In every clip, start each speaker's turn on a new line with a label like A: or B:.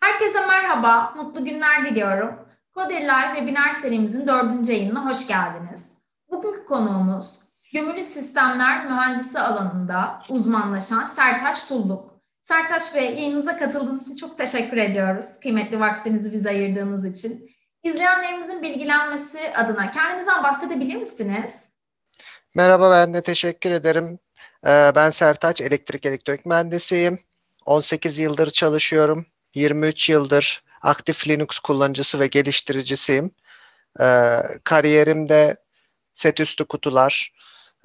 A: Herkese merhaba, mutlu günler diliyorum. Coder Live webinar serimizin dördüncü yayınına hoş geldiniz. Bugünkü konuğumuz gömülü sistemler mühendisi alanında uzmanlaşan Sertaç Tulluk. Sertaç Bey yayınımıza katıldığınız için çok teşekkür ediyoruz. Kıymetli vaktinizi bize ayırdığınız için. İzleyenlerimizin bilgilenmesi adına kendinizden bahsedebilir misiniz?
B: Merhaba ben de teşekkür ederim. Ee, ben Sertaç, elektrik elektronik mühendisiyim. 18 yıldır çalışıyorum. 23 yıldır aktif Linux kullanıcısı ve geliştiricisiyim. Ee, kariyerimde set üstü kutular,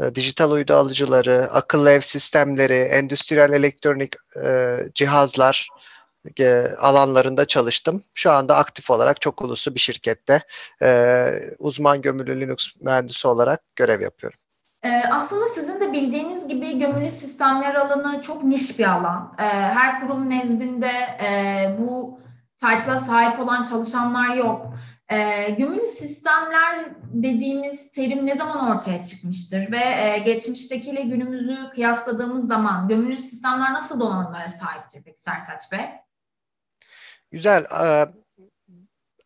B: e, dijital uydu alıcıları, akıllı ev sistemleri, endüstriyel elektronik e, cihazlar e, alanlarında çalıştım. Şu anda aktif olarak çok uluslu bir şirkette uzman gömülü Linux mühendisi olarak görev yapıyorum.
A: Aslında sizin de bildiğiniz gibi gömülü sistemler alanı çok niş bir alan. Her kurum nezdinde bu title'a sahip olan çalışanlar yok. E, gömülü sistemler dediğimiz terim ne zaman ortaya çıkmıştır ve e, geçmiştekiyle günümüzü kıyasladığımız zaman gömülü sistemler nasıl donanımlara sahiptir peki Sertaç Bey?
B: Güzel.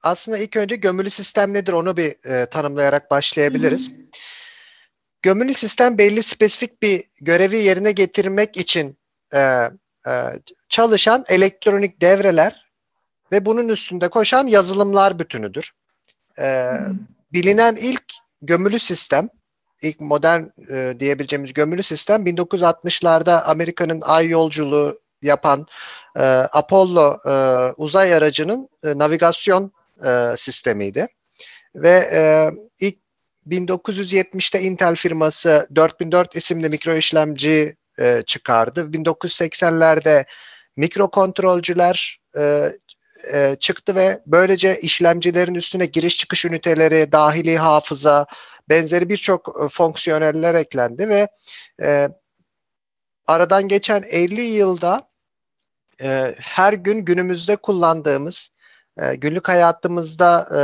B: Aslında ilk önce gömülü sistem nedir onu bir e, tanımlayarak başlayabiliriz. Hı hı. Gömülü sistem belli spesifik bir görevi yerine getirmek için e, e, çalışan elektronik devreler ve bunun üstünde koşan yazılımlar bütünüdür. Ee, bilinen ilk gömülü sistem, ilk modern e, diyebileceğimiz gömülü sistem 1960'larda Amerika'nın ay yolculuğu yapan e, Apollo e, uzay aracının e, navigasyon e, sistemiydi. Ve e, ilk 1970'te Intel firması 4004 isimli mikro işlemci e, çıkardı. 1980'lerde mikrokontrolcüler e, e, çıktı ve böylece işlemcilerin üstüne giriş çıkış üniteleri, dahili hafıza, benzeri birçok e, fonksiyoneller eklendi ve e, aradan geçen 50 yılda e, her gün günümüzde kullandığımız e, günlük hayatımızda e,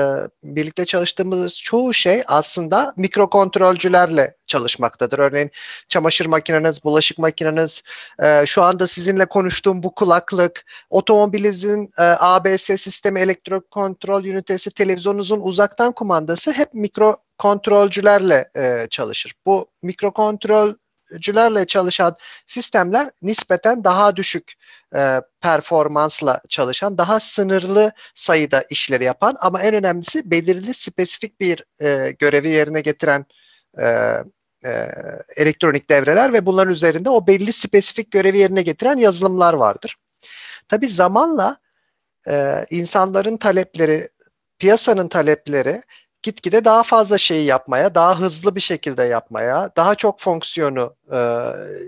B: birlikte çalıştığımız çoğu şey aslında mikrokontrolcülerle çalışmaktadır. Örneğin çamaşır makineniz, bulaşık makineniz, e, şu anda sizinle konuştuğum bu kulaklık, otomobilinizin e, ABS sistemi, elektrokontrol ünitesi, televizyonunuzun uzaktan kumandası hep mikrokontrolcülerle e, çalışır. Bu mikrokontrolcülerle çalışan sistemler nispeten daha düşük e, performansla çalışan, daha sınırlı sayıda işleri yapan ama en önemlisi belirli spesifik bir e, görevi yerine getiren e, e, elektronik devreler ve bunların üzerinde o belli spesifik görevi yerine getiren yazılımlar vardır. Tabi zamanla e, insanların talepleri, piyasanın talepleri gitgide daha fazla şeyi yapmaya, daha hızlı bir şekilde yapmaya, daha çok fonksiyonu e,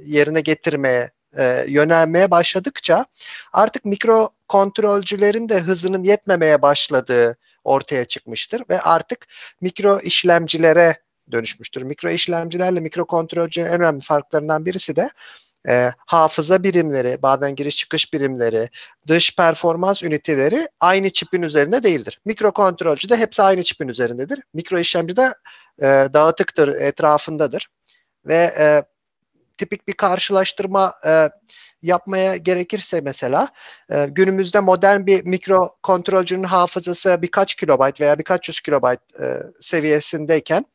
B: yerine getirmeye e, yönelmeye başladıkça artık mikro kontrolcülerin de hızının yetmemeye başladığı ortaya çıkmıştır ve artık mikro işlemcilere dönüşmüştür. Mikro işlemcilerle mikro kontrolcülerin en önemli farklarından birisi de e, hafıza birimleri, bazen giriş çıkış birimleri, dış performans üniteleri aynı çipin üzerinde değildir. Mikro kontrolcü de hepsi aynı çipin üzerindedir. Mikro işlemci de e, dağıtıktır, etrafındadır. Ve e, tipik bir karşılaştırma e, yapmaya gerekirse mesela e, günümüzde modern bir mikro kontrolcünün hafızası birkaç kilobayt veya birkaç yüz kilobayt e, seviyesindeyken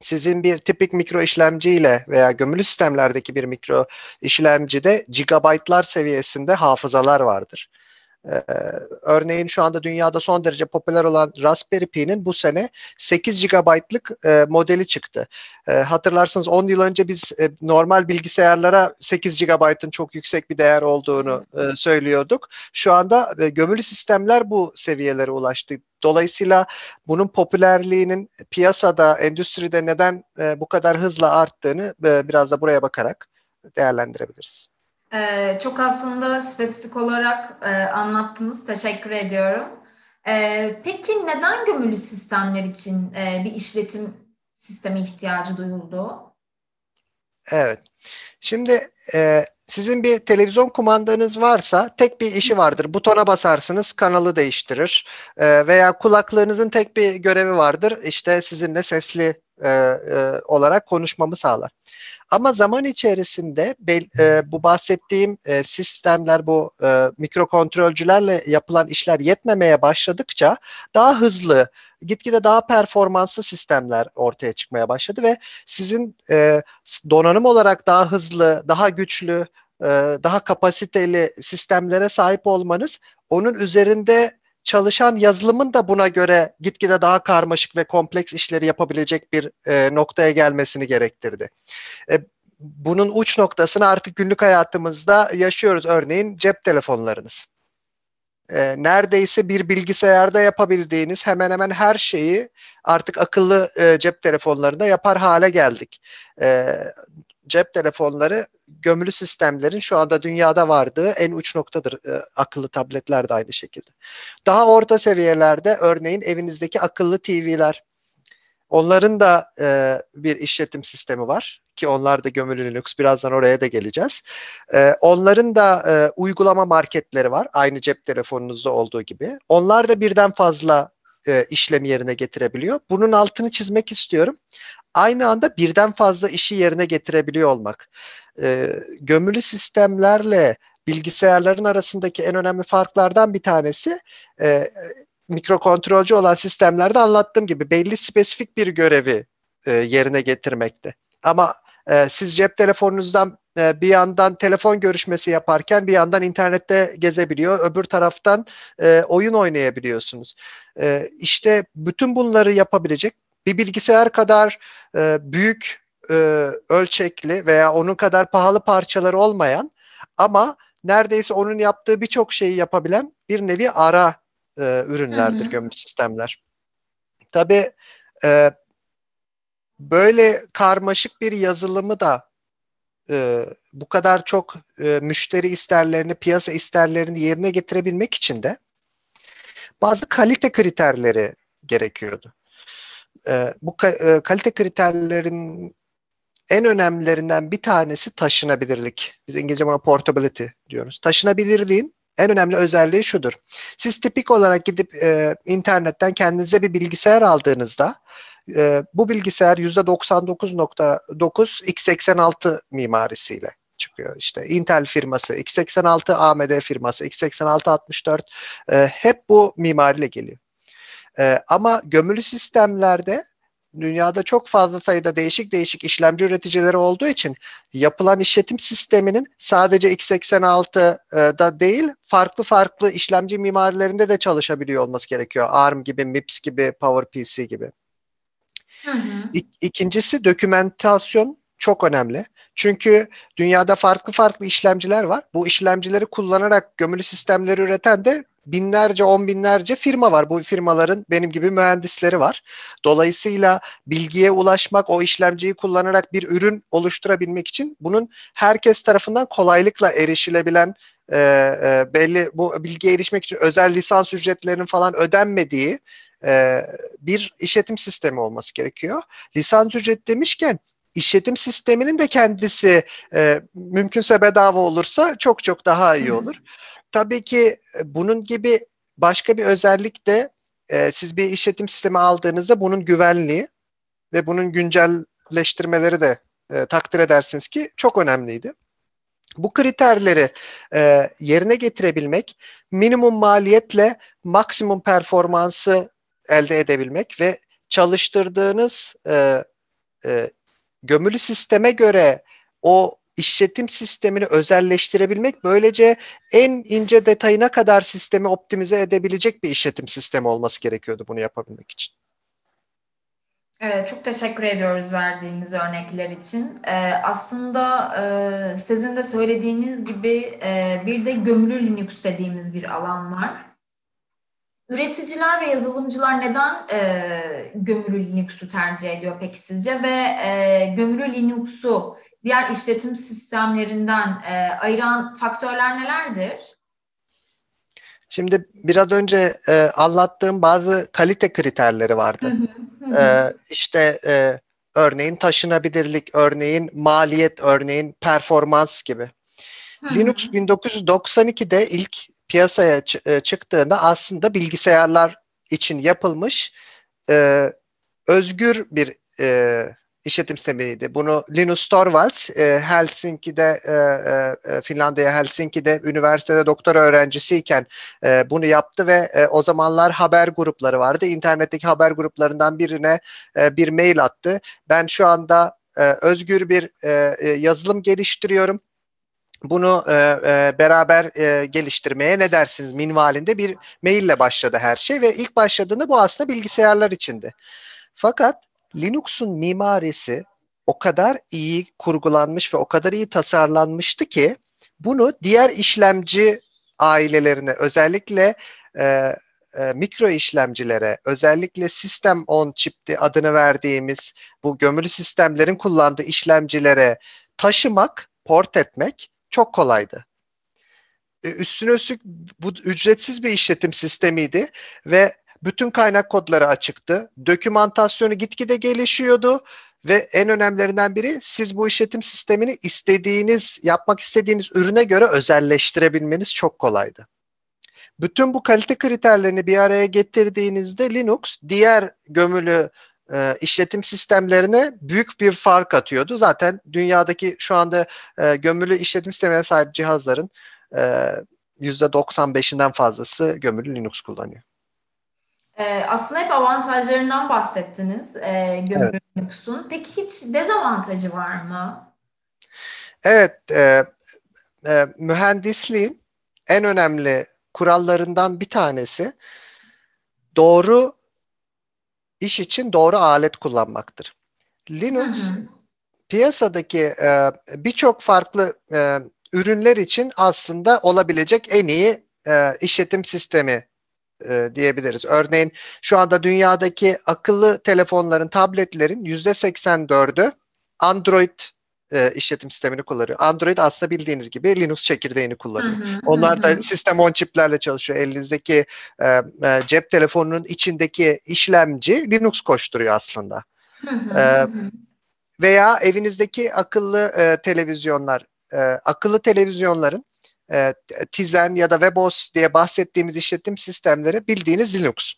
B: sizin bir tipik mikro işlemci ile veya gömülü sistemlerdeki bir mikro işlemcide gigabaytlar seviyesinde hafızalar vardır. Ee, örneğin şu anda dünyada son derece popüler olan Raspberry Pi'nin bu sene 8 GB'lık e, modeli çıktı. E, hatırlarsanız 10 yıl önce biz e, normal bilgisayarlara 8 GB'ın çok yüksek bir değer olduğunu e, söylüyorduk. Şu anda e, gömülü sistemler bu seviyelere ulaştı. Dolayısıyla bunun popülerliğinin piyasada, endüstride neden e, bu kadar hızla arttığını e, biraz da buraya bakarak değerlendirebiliriz.
A: Ee, çok aslında spesifik olarak e, anlattınız. Teşekkür ediyorum. Ee, peki neden gömülü sistemler için e, bir işletim sistemi ihtiyacı duyuldu?
B: Evet. Şimdi e, sizin bir televizyon kumandanız varsa tek bir işi vardır. Butona basarsınız kanalı değiştirir. Veya kulaklığınızın tek bir görevi vardır. İşte sizinle sesli e, e, olarak konuşmamı sağlar. Ama zaman içerisinde bel, e, bu bahsettiğim e, sistemler, bu e, mikrokontrolcülerle yapılan işler yetmemeye başladıkça daha hızlı, gitgide daha performanslı sistemler ortaya çıkmaya başladı ve sizin e, donanım olarak daha hızlı, daha güçlü, e, daha kapasiteli sistemlere sahip olmanız onun üzerinde çalışan yazılımın da buna göre gitgide daha karmaşık ve kompleks işleri yapabilecek bir e, noktaya gelmesini gerektirdi. E, bunun uç noktasını artık günlük hayatımızda yaşıyoruz. Örneğin cep telefonlarınız. E, neredeyse bir bilgisayarda yapabildiğiniz hemen hemen her şeyi artık akıllı e, cep telefonlarında yapar hale geldik. E, cep telefonları gömülü sistemlerin şu anda dünyada vardığı en uç noktadır. E, akıllı tabletler de aynı şekilde. Daha orta seviyelerde örneğin evinizdeki akıllı TV'ler. Onların da e, bir işletim sistemi var ki onlar da gömülü Linux. Birazdan oraya da geleceğiz. E, onların da e, uygulama marketleri var. Aynı cep telefonunuzda olduğu gibi. Onlar da birden fazla e, işlemi yerine getirebiliyor. Bunun altını çizmek istiyorum aynı anda birden fazla işi yerine getirebiliyor olmak. E, gömülü sistemlerle bilgisayarların arasındaki en önemli farklardan bir tanesi e, mikrokontrolcü olan sistemlerde anlattığım gibi belli spesifik bir görevi e, yerine getirmekte. Ama e, siz cep telefonunuzdan e, bir yandan telefon görüşmesi yaparken bir yandan internette gezebiliyor, öbür taraftan e, oyun oynayabiliyorsunuz. E, işte bütün bunları yapabilecek bir bilgisayar kadar e, büyük e, ölçekli veya onun kadar pahalı parçaları olmayan ama neredeyse onun yaptığı birçok şeyi yapabilen bir nevi ara e, ürünlerdir hı hı. gömülü sistemler. Tabii e, böyle karmaşık bir yazılımı da e, bu kadar çok e, müşteri isterlerini, piyasa isterlerini yerine getirebilmek için de bazı kalite kriterleri gerekiyordu. E, bu ka- e, kalite kriterlerin en önemlilerinden bir tanesi taşınabilirlik. Biz İngilizce buna portability diyoruz. Taşınabilirliğin en önemli özelliği şudur. Siz tipik olarak gidip e, internetten kendinize bir bilgisayar aldığınızda e, bu bilgisayar %99.9 x86 mimarisiyle çıkıyor. İşte Intel firması, x86 AMD firması, x86 64 e, hep bu mimariyle geliyor. E, ama gömülü sistemlerde dünyada çok fazla sayıda değişik değişik işlemci üreticileri olduğu için yapılan işletim sisteminin sadece x86'da değil farklı farklı işlemci mimarilerinde de çalışabiliyor olması gerekiyor. ARM gibi, MIPS gibi, PowerPC gibi. Hı hı. İkincisi dokümentasyon çok önemli. Çünkü dünyada farklı farklı işlemciler var. Bu işlemcileri kullanarak gömülü sistemleri üreten de binlerce, on binlerce firma var. Bu firmaların benim gibi mühendisleri var. Dolayısıyla bilgiye ulaşmak, o işlemciyi kullanarak bir ürün oluşturabilmek için bunun herkes tarafından kolaylıkla erişilebilen e, e, belli bu bilgiye erişmek için özel lisans ücretlerinin falan ödenmediği e, bir işletim sistemi olması gerekiyor. Lisans ücret demişken işletim sisteminin de kendisi e, mümkünse bedava olursa çok çok daha iyi olur. Tabii ki e, bunun gibi başka bir özellik de e, siz bir işletim sistemi aldığınızda bunun güvenliği ve bunun güncelleştirmeleri de e, takdir edersiniz ki çok önemliydi. Bu kriterleri e, yerine getirebilmek, minimum maliyetle maksimum performansı elde edebilmek ve çalıştırdığınız e, e, gömülü sisteme göre o işletim sistemini özelleştirebilmek böylece en ince detayına kadar sistemi optimize edebilecek bir işletim sistemi olması gerekiyordu bunu yapabilmek için.
A: Evet, çok teşekkür ediyoruz verdiğiniz örnekler için. Ee, aslında e, sizin de söylediğiniz gibi e, bir de gömülü Linux dediğimiz bir alan var. Üreticiler ve yazılımcılar neden e, gömülü Linux'u tercih ediyor peki sizce ve e, gömülü Linux'u diğer işletim sistemlerinden e, ayıran faktörler nelerdir?
B: Şimdi biraz önce e, anlattığım bazı kalite kriterleri vardı. e, işte e, örneğin taşınabilirlik, örneğin maliyet, örneğin performans gibi. Linux 1992'de ilk piyasaya e, çıktığında aslında bilgisayarlar için yapılmış e, özgür bir e, işletim sistemiydi. Bunu Linus Torvalds e, Helsinki'de e, e, Finlandiya Helsinki'de üniversitede doktora öğrencisiyken e, bunu yaptı ve e, o zamanlar haber grupları vardı. İnternetteki haber gruplarından birine e, bir mail attı. Ben şu anda e, özgür bir e, e yazılım geliştiriyorum bunu e, e, beraber e, geliştirmeye ne dersiniz minvalinde bir maille başladı her şey ve ilk başladığında bu aslında bilgisayarlar içindi. Fakat Linux'un mimarisi o kadar iyi kurgulanmış ve o kadar iyi tasarlanmıştı ki bunu diğer işlemci ailelerine özellikle e, e, mikro işlemcilere özellikle sistem on chip'ti adını verdiğimiz bu gömülü sistemlerin kullandığı işlemcilere taşımak, port etmek çok kolaydı. E, üstüne üstlük bu ücretsiz bir işletim sistemiydi ve bütün kaynak kodları açıktı. Dokümantasyonu gitgide gelişiyordu ve en önemlilerinden biri siz bu işletim sistemini istediğiniz, yapmak istediğiniz ürüne göre özelleştirebilmeniz çok kolaydı. Bütün bu kalite kriterlerini bir araya getirdiğinizde Linux diğer gömülü e, işletim sistemlerine büyük bir fark atıyordu. Zaten dünyadaki şu anda e, gömülü işletim sistemine sahip cihazların e, %95'inden fazlası gömülü Linux kullanıyor.
A: Ee, aslında hep avantajlarından bahsettiniz e, gömülü evet. Peki hiç dezavantajı var mı?
B: Evet, e, e, mühendisliğin en önemli kurallarından bir tanesi doğru iş için doğru alet kullanmaktır. Linux hı hı. piyasadaki e, birçok farklı e, ürünler için aslında olabilecek en iyi e, işletim sistemi e, diyebiliriz. Örneğin şu anda dünyadaki akıllı telefonların, tabletlerin %84'ü Android e, işletim sistemini kullanıyor. Android aslında bildiğiniz gibi Linux çekirdeğini kullanıyor. Hı hı, Onlar da hı. sistem on çiplerle çalışıyor. Elinizdeki e, e, cep telefonunun içindeki işlemci Linux koşturuyor aslında. Hı hı, e, hı. Veya evinizdeki akıllı e, televizyonlar, e, akıllı televizyonların e, Tizen ya da WebOS diye bahsettiğimiz işletim sistemleri bildiğiniz Linux.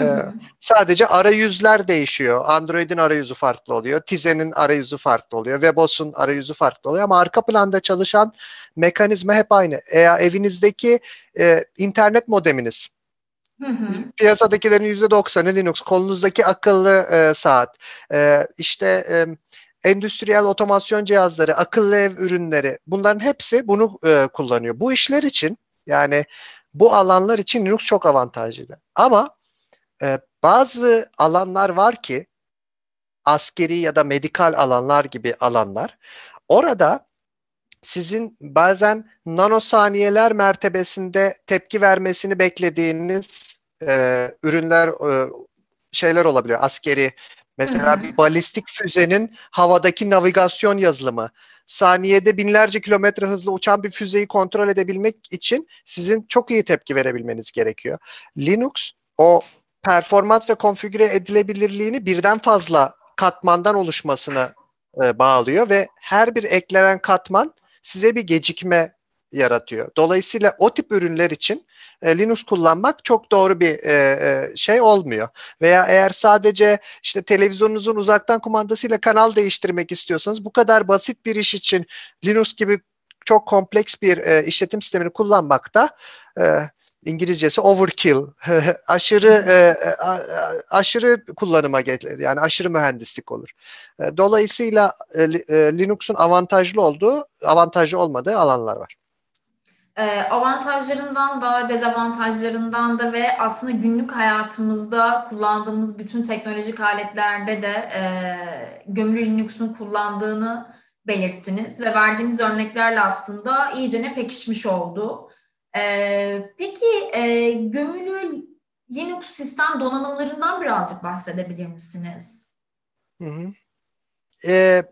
B: Ee, sadece arayüzler değişiyor. Android'in arayüzü farklı oluyor. Tizen'in arayüzü farklı oluyor. WebOS'un arayüzü farklı oluyor. Ama arka planda çalışan mekanizma hep aynı. Eğer evinizdeki e, internet modeminiz Hı hı. Piyasadakilerin %90'ı Linux. Kolunuzdaki akıllı e, saat, e, işte e, endüstriyel otomasyon cihazları, akıllı ev ürünleri bunların hepsi bunu e, kullanıyor. Bu işler için yani bu alanlar için Linux çok avantajlı. Ama e, bazı alanlar var ki askeri ya da medikal alanlar gibi alanlar. Orada sizin bazen nanosaniyeler mertebesinde tepki vermesini beklediğiniz e, ürünler, e, şeyler olabiliyor. Askeri, mesela bir balistik füzenin havadaki navigasyon yazılımı. Saniyede binlerce kilometre hızla uçan bir füzeyi kontrol edebilmek için sizin çok iyi tepki verebilmeniz gerekiyor. Linux o performans ve konfigüre edilebilirliğini birden fazla katmandan oluşmasını e, bağlıyor ve her bir eklenen katman size bir gecikme yaratıyor. Dolayısıyla o tip ürünler için e, Linux kullanmak çok doğru bir e, e, şey olmuyor. Veya eğer sadece işte televizyonunuzun uzaktan kumandasıyla kanal değiştirmek istiyorsanız bu kadar basit bir iş için Linux gibi çok kompleks bir e, işletim sistemini kullanmakta e, İngilizcesi overkill, aşırı e, aşırı kullanıma gelir. Yani aşırı mühendislik olur. E, dolayısıyla e, e, Linux'un avantajlı olduğu, avantajlı olmadığı alanlar var.
A: E, avantajlarından da dezavantajlarından da ve aslında günlük hayatımızda kullandığımız bütün teknolojik aletlerde de e, gömülü Linux'un kullandığını belirttiniz ve verdiğiniz örneklerle aslında iyice ne pekişmiş oldu. Ee, peki e, gömülü Linux sistem donanımlarından birazcık bahsedebilir misiniz?
B: Hı hı. Ee,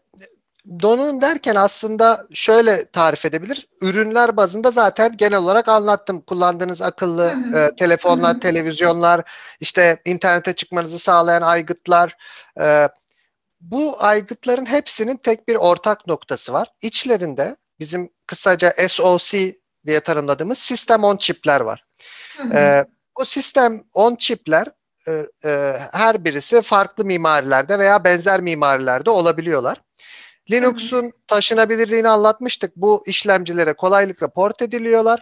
B: donanım derken aslında şöyle tarif edebilir. Ürünler bazında zaten genel olarak anlattım. Kullandığınız akıllı. E, telefonlar, televizyonlar, işte internete çıkmanızı sağlayan aygıtlar. E, bu aygıtların hepsinin tek bir ortak noktası var. İçlerinde bizim kısaca SOC diye tanımladığımız sistem on çipler var. Hı hı. Ee, bu sistem on çipler e, e, her birisi farklı mimarilerde veya benzer mimarilerde olabiliyorlar. Linux'un taşınabilirliğini anlatmıştık. Bu işlemcilere kolaylıkla port ediliyorlar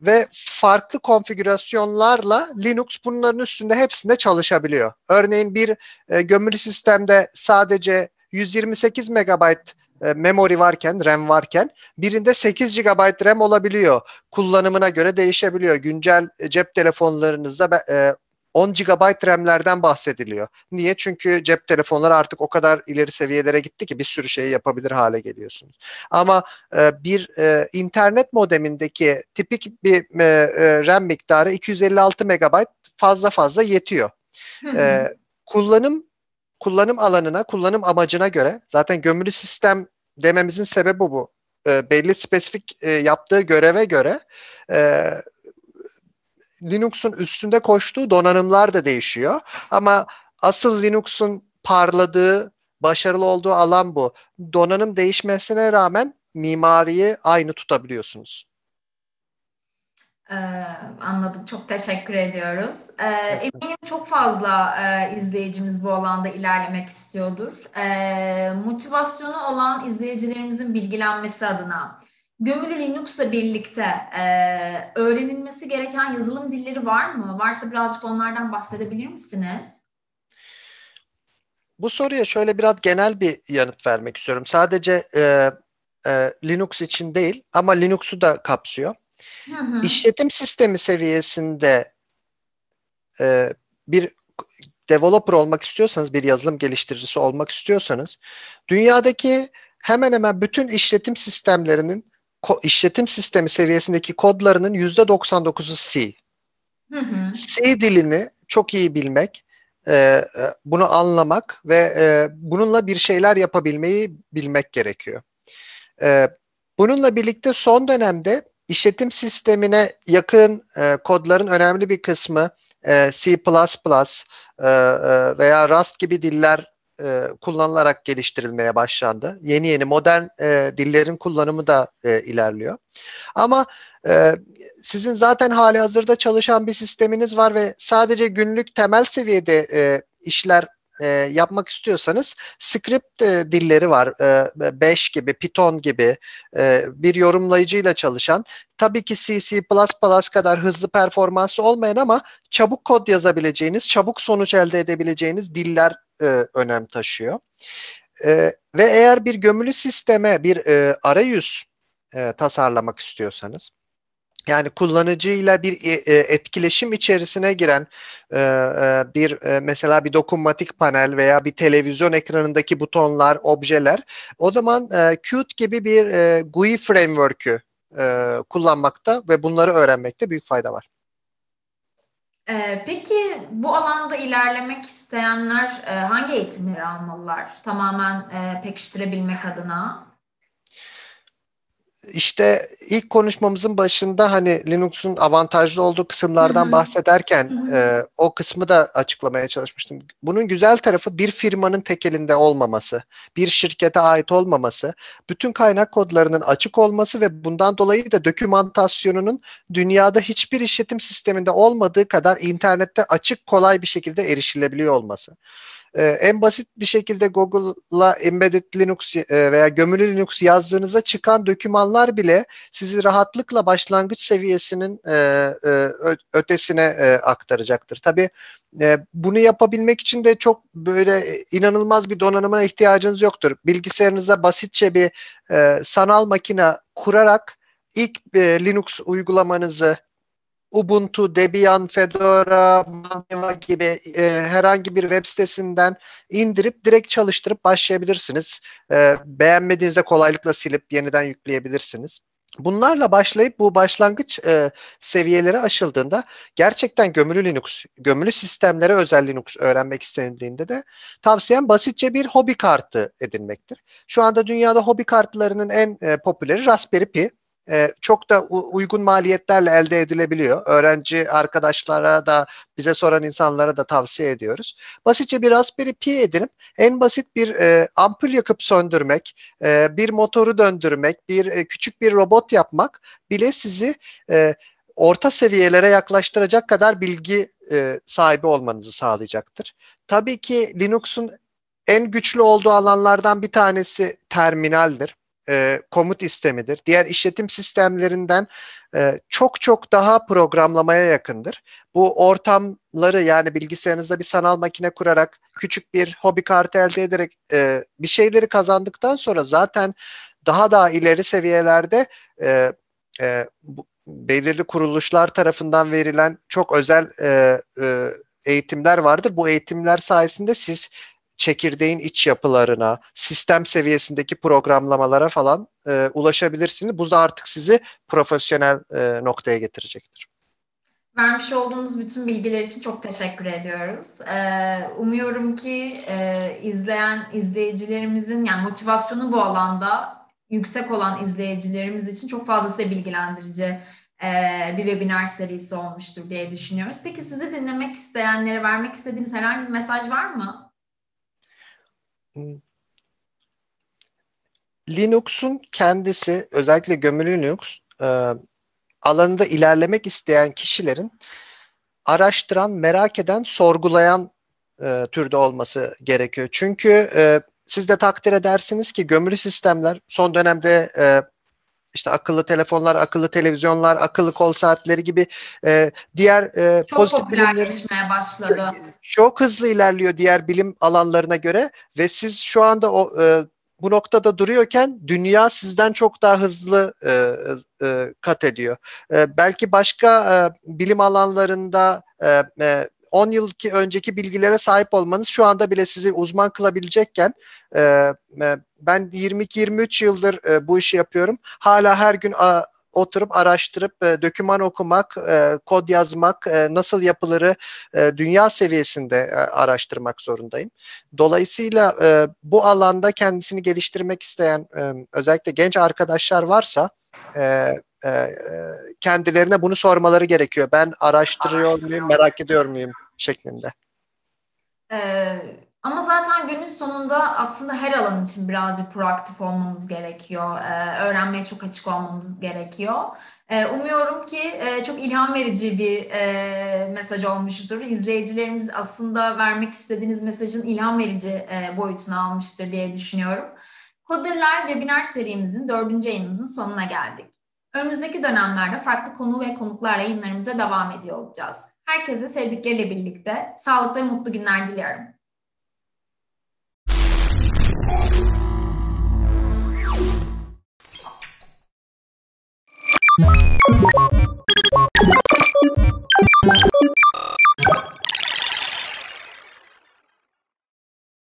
B: ve farklı konfigürasyonlarla Linux bunların üstünde hepsinde çalışabiliyor. Örneğin bir e, gömülü sistemde sadece 128 MB e, memory varken, RAM varken birinde 8 GB RAM olabiliyor. Kullanımına göre değişebiliyor. Güncel e, cep telefonlarınızda e, 10 GB RAM'lerden bahsediliyor. Niye? Çünkü cep telefonları artık o kadar ileri seviyelere gitti ki bir sürü şeyi yapabilir hale geliyorsunuz. Ama e, bir e, internet modemindeki tipik bir e, e, RAM miktarı 256 MB fazla fazla yetiyor. E, kullanım kullanım alanına, kullanım amacına göre zaten gömülü sistem dememizin sebebi bu. E, belli spesifik e, yaptığı göreve göre e, Linux'un üstünde koştuğu donanımlar da değişiyor. Ama asıl Linux'un parladığı, başarılı olduğu alan bu. Donanım değişmesine rağmen mimariyi aynı tutabiliyorsunuz.
A: Ee, anladım. Çok teşekkür ediyoruz. Ee, eminim çok fazla e, izleyicimiz bu alanda ilerlemek istiyordur. Ee, motivasyonu olan izleyicilerimizin bilgilenmesi adına Gömülü Linux'la birlikte e, öğrenilmesi gereken yazılım dilleri var mı? Varsa birazcık onlardan bahsedebilir misiniz?
B: Bu soruya şöyle biraz genel bir yanıt vermek istiyorum. Sadece e, e, Linux için değil ama Linux'u da kapsıyor. Hı hı. İşletim sistemi seviyesinde e, bir developer olmak istiyorsanız, bir yazılım geliştiricisi olmak istiyorsanız, dünyadaki hemen hemen bütün işletim sistemlerinin işletim sistemi seviyesindeki kodlarının %99'u C. Hı hı. C dilini çok iyi bilmek, e, e, bunu anlamak ve e, bununla bir şeyler yapabilmeyi bilmek gerekiyor. E, bununla birlikte son dönemde işletim sistemine yakın e, kodların önemli bir kısmı e, C++, e, e, veya Rust gibi diller e, kullanılarak geliştirilmeye başlandı. Yeni yeni modern e, dillerin kullanımı da e, ilerliyor. Ama e, sizin zaten hali hazırda çalışan bir sisteminiz var ve sadece günlük temel seviyede e, işler e, yapmak istiyorsanız script e, dilleri var. E, Bash gibi, Python gibi e, bir yorumlayıcıyla çalışan tabii ki C, C++ kadar hızlı performansı olmayan ama çabuk kod yazabileceğiniz, çabuk sonuç elde edebileceğiniz diller e, önem taşıyor. E, ve eğer bir gömülü sisteme bir e, arayüz e, tasarlamak istiyorsanız yani kullanıcıyla bir e, e, etkileşim içerisine giren e, bir mesela bir dokunmatik panel veya bir televizyon ekranındaki butonlar, objeler o zaman Qt gibi bir GUI framework'ü kullanmakta ve bunları öğrenmekte büyük fayda var.
A: Peki bu alanda ilerlemek isteyenler hangi eğitimleri almalılar? Tamamen pekiştirebilmek adına?
B: İşte ilk konuşmamızın başında hani Linux'un avantajlı olduğu kısımlardan Hı-hı. bahsederken Hı-hı. E, o kısmı da açıklamaya çalışmıştım. Bunun güzel tarafı bir firmanın tek elinde olmaması, bir şirkete ait olmaması, bütün kaynak kodlarının açık olması ve bundan dolayı da dokümantasyonunun dünyada hiçbir işletim sisteminde olmadığı kadar internette açık kolay bir şekilde erişilebiliyor olması. Ee, en basit bir şekilde Google'la embedded Linux e, veya gömülü Linux yazdığınızda çıkan dokümanlar bile sizi rahatlıkla başlangıç seviyesinin e, e, ötesine aktaracaktır. Tabii bunu yapabilmek için de çok böyle inanılmaz bir donanıma ihtiyacınız yoktur. Bilgisayarınıza basitçe bir sanal makine kurarak ilk Linux uygulamanızı Ubuntu, Debian, Fedora, Maneva gibi e, herhangi bir web sitesinden indirip direkt çalıştırıp başlayabilirsiniz. E, beğenmediğinizde kolaylıkla silip yeniden yükleyebilirsiniz. Bunlarla başlayıp bu başlangıç e, seviyeleri aşıldığında gerçekten gömülü Linux, gömülü sistemlere özel Linux öğrenmek istendiğinde de tavsiyem basitçe bir hobi kartı edinmektir. Şu anda dünyada hobi kartlarının en e, popüleri Raspberry Pi e, çok da uygun maliyetlerle elde edilebiliyor. Öğrenci arkadaşlara da bize soran insanlara da tavsiye ediyoruz. Basitçe bir Raspberry Pi edinip en basit bir e, ampul yakıp söndürmek, e, bir motoru döndürmek, bir e, küçük bir robot yapmak bile sizi e, orta seviyelere yaklaştıracak kadar bilgi e, sahibi olmanızı sağlayacaktır. Tabii ki Linux'un en güçlü olduğu alanlardan bir tanesi terminaldir. E, komut istemidir. Diğer işletim sistemlerinden e, çok çok daha programlamaya yakındır. Bu ortamları yani bilgisayarınızda bir sanal makine kurarak küçük bir hobi kartı elde ederek e, bir şeyleri kazandıktan sonra zaten daha daha ileri seviyelerde e, e, bu, belirli kuruluşlar tarafından verilen çok özel e, e, eğitimler vardır. Bu eğitimler sayesinde siz çekirdeğin iç yapılarına, sistem seviyesindeki programlamalara falan e, ulaşabilirsiniz. Bu da artık sizi profesyonel e, noktaya getirecektir.
A: Vermiş olduğunuz bütün bilgiler için çok teşekkür ediyoruz. Ee, umuyorum ki e, izleyen izleyicilerimizin yani motivasyonu bu alanda yüksek olan izleyicilerimiz için çok fazlasıyla bilgilendirici e, bir webinar serisi olmuştur diye düşünüyoruz. Peki sizi dinlemek isteyenlere vermek istediğiniz herhangi bir mesaj var mı?
B: Linux'un kendisi özellikle gömülü Linux e, alanında ilerlemek isteyen kişilerin araştıran, merak eden, sorgulayan e, türde olması gerekiyor. Çünkü e, siz de takdir edersiniz ki gömülü sistemler son dönemde e, işte akıllı telefonlar, akıllı televizyonlar, akıllı kol saatleri gibi e, diğer e,
A: çok pozitif bilimlerin başladı.
B: Çok hızlı ilerliyor diğer bilim alanlarına göre ve siz şu anda o e, bu noktada duruyorken dünya sizden çok daha hızlı e, e, kat ediyor. E, belki başka e, bilim alanlarında e, e, 10 yıl ki önceki bilgilere sahip olmanız şu anda bile sizi uzman kılabilecekken e, e ben 22-23 yıldır e, bu işi yapıyorum. Hala her gün a, oturup araştırıp e, doküman okumak, e, kod yazmak, e, nasıl yapıları e, dünya seviyesinde e, araştırmak zorundayım. Dolayısıyla e, bu alanda kendisini geliştirmek isteyen e, özellikle genç arkadaşlar varsa e, e, e kendilerine bunu sormaları gerekiyor. Ben araştırıyor muyum, merak ediyor muyum şeklinde.
A: Evet ama zaten günün sonunda aslında her alan için birazcık proaktif olmamız gerekiyor. Ee, öğrenmeye çok açık olmamız gerekiyor. Ee, umuyorum ki e, çok ilham verici bir e, mesaj olmuştur. İzleyicilerimiz aslında vermek istediğiniz mesajın ilham verici e, boyutunu almıştır diye düşünüyorum. Coder'lar webinar serimizin dördüncü yayınımızın sonuna geldik. Önümüzdeki dönemlerde farklı konu ve konuklarla yayınlarımıza devam ediyor olacağız. Herkese sevdikleriyle birlikte sağlıklı ve mutlu günler diliyorum.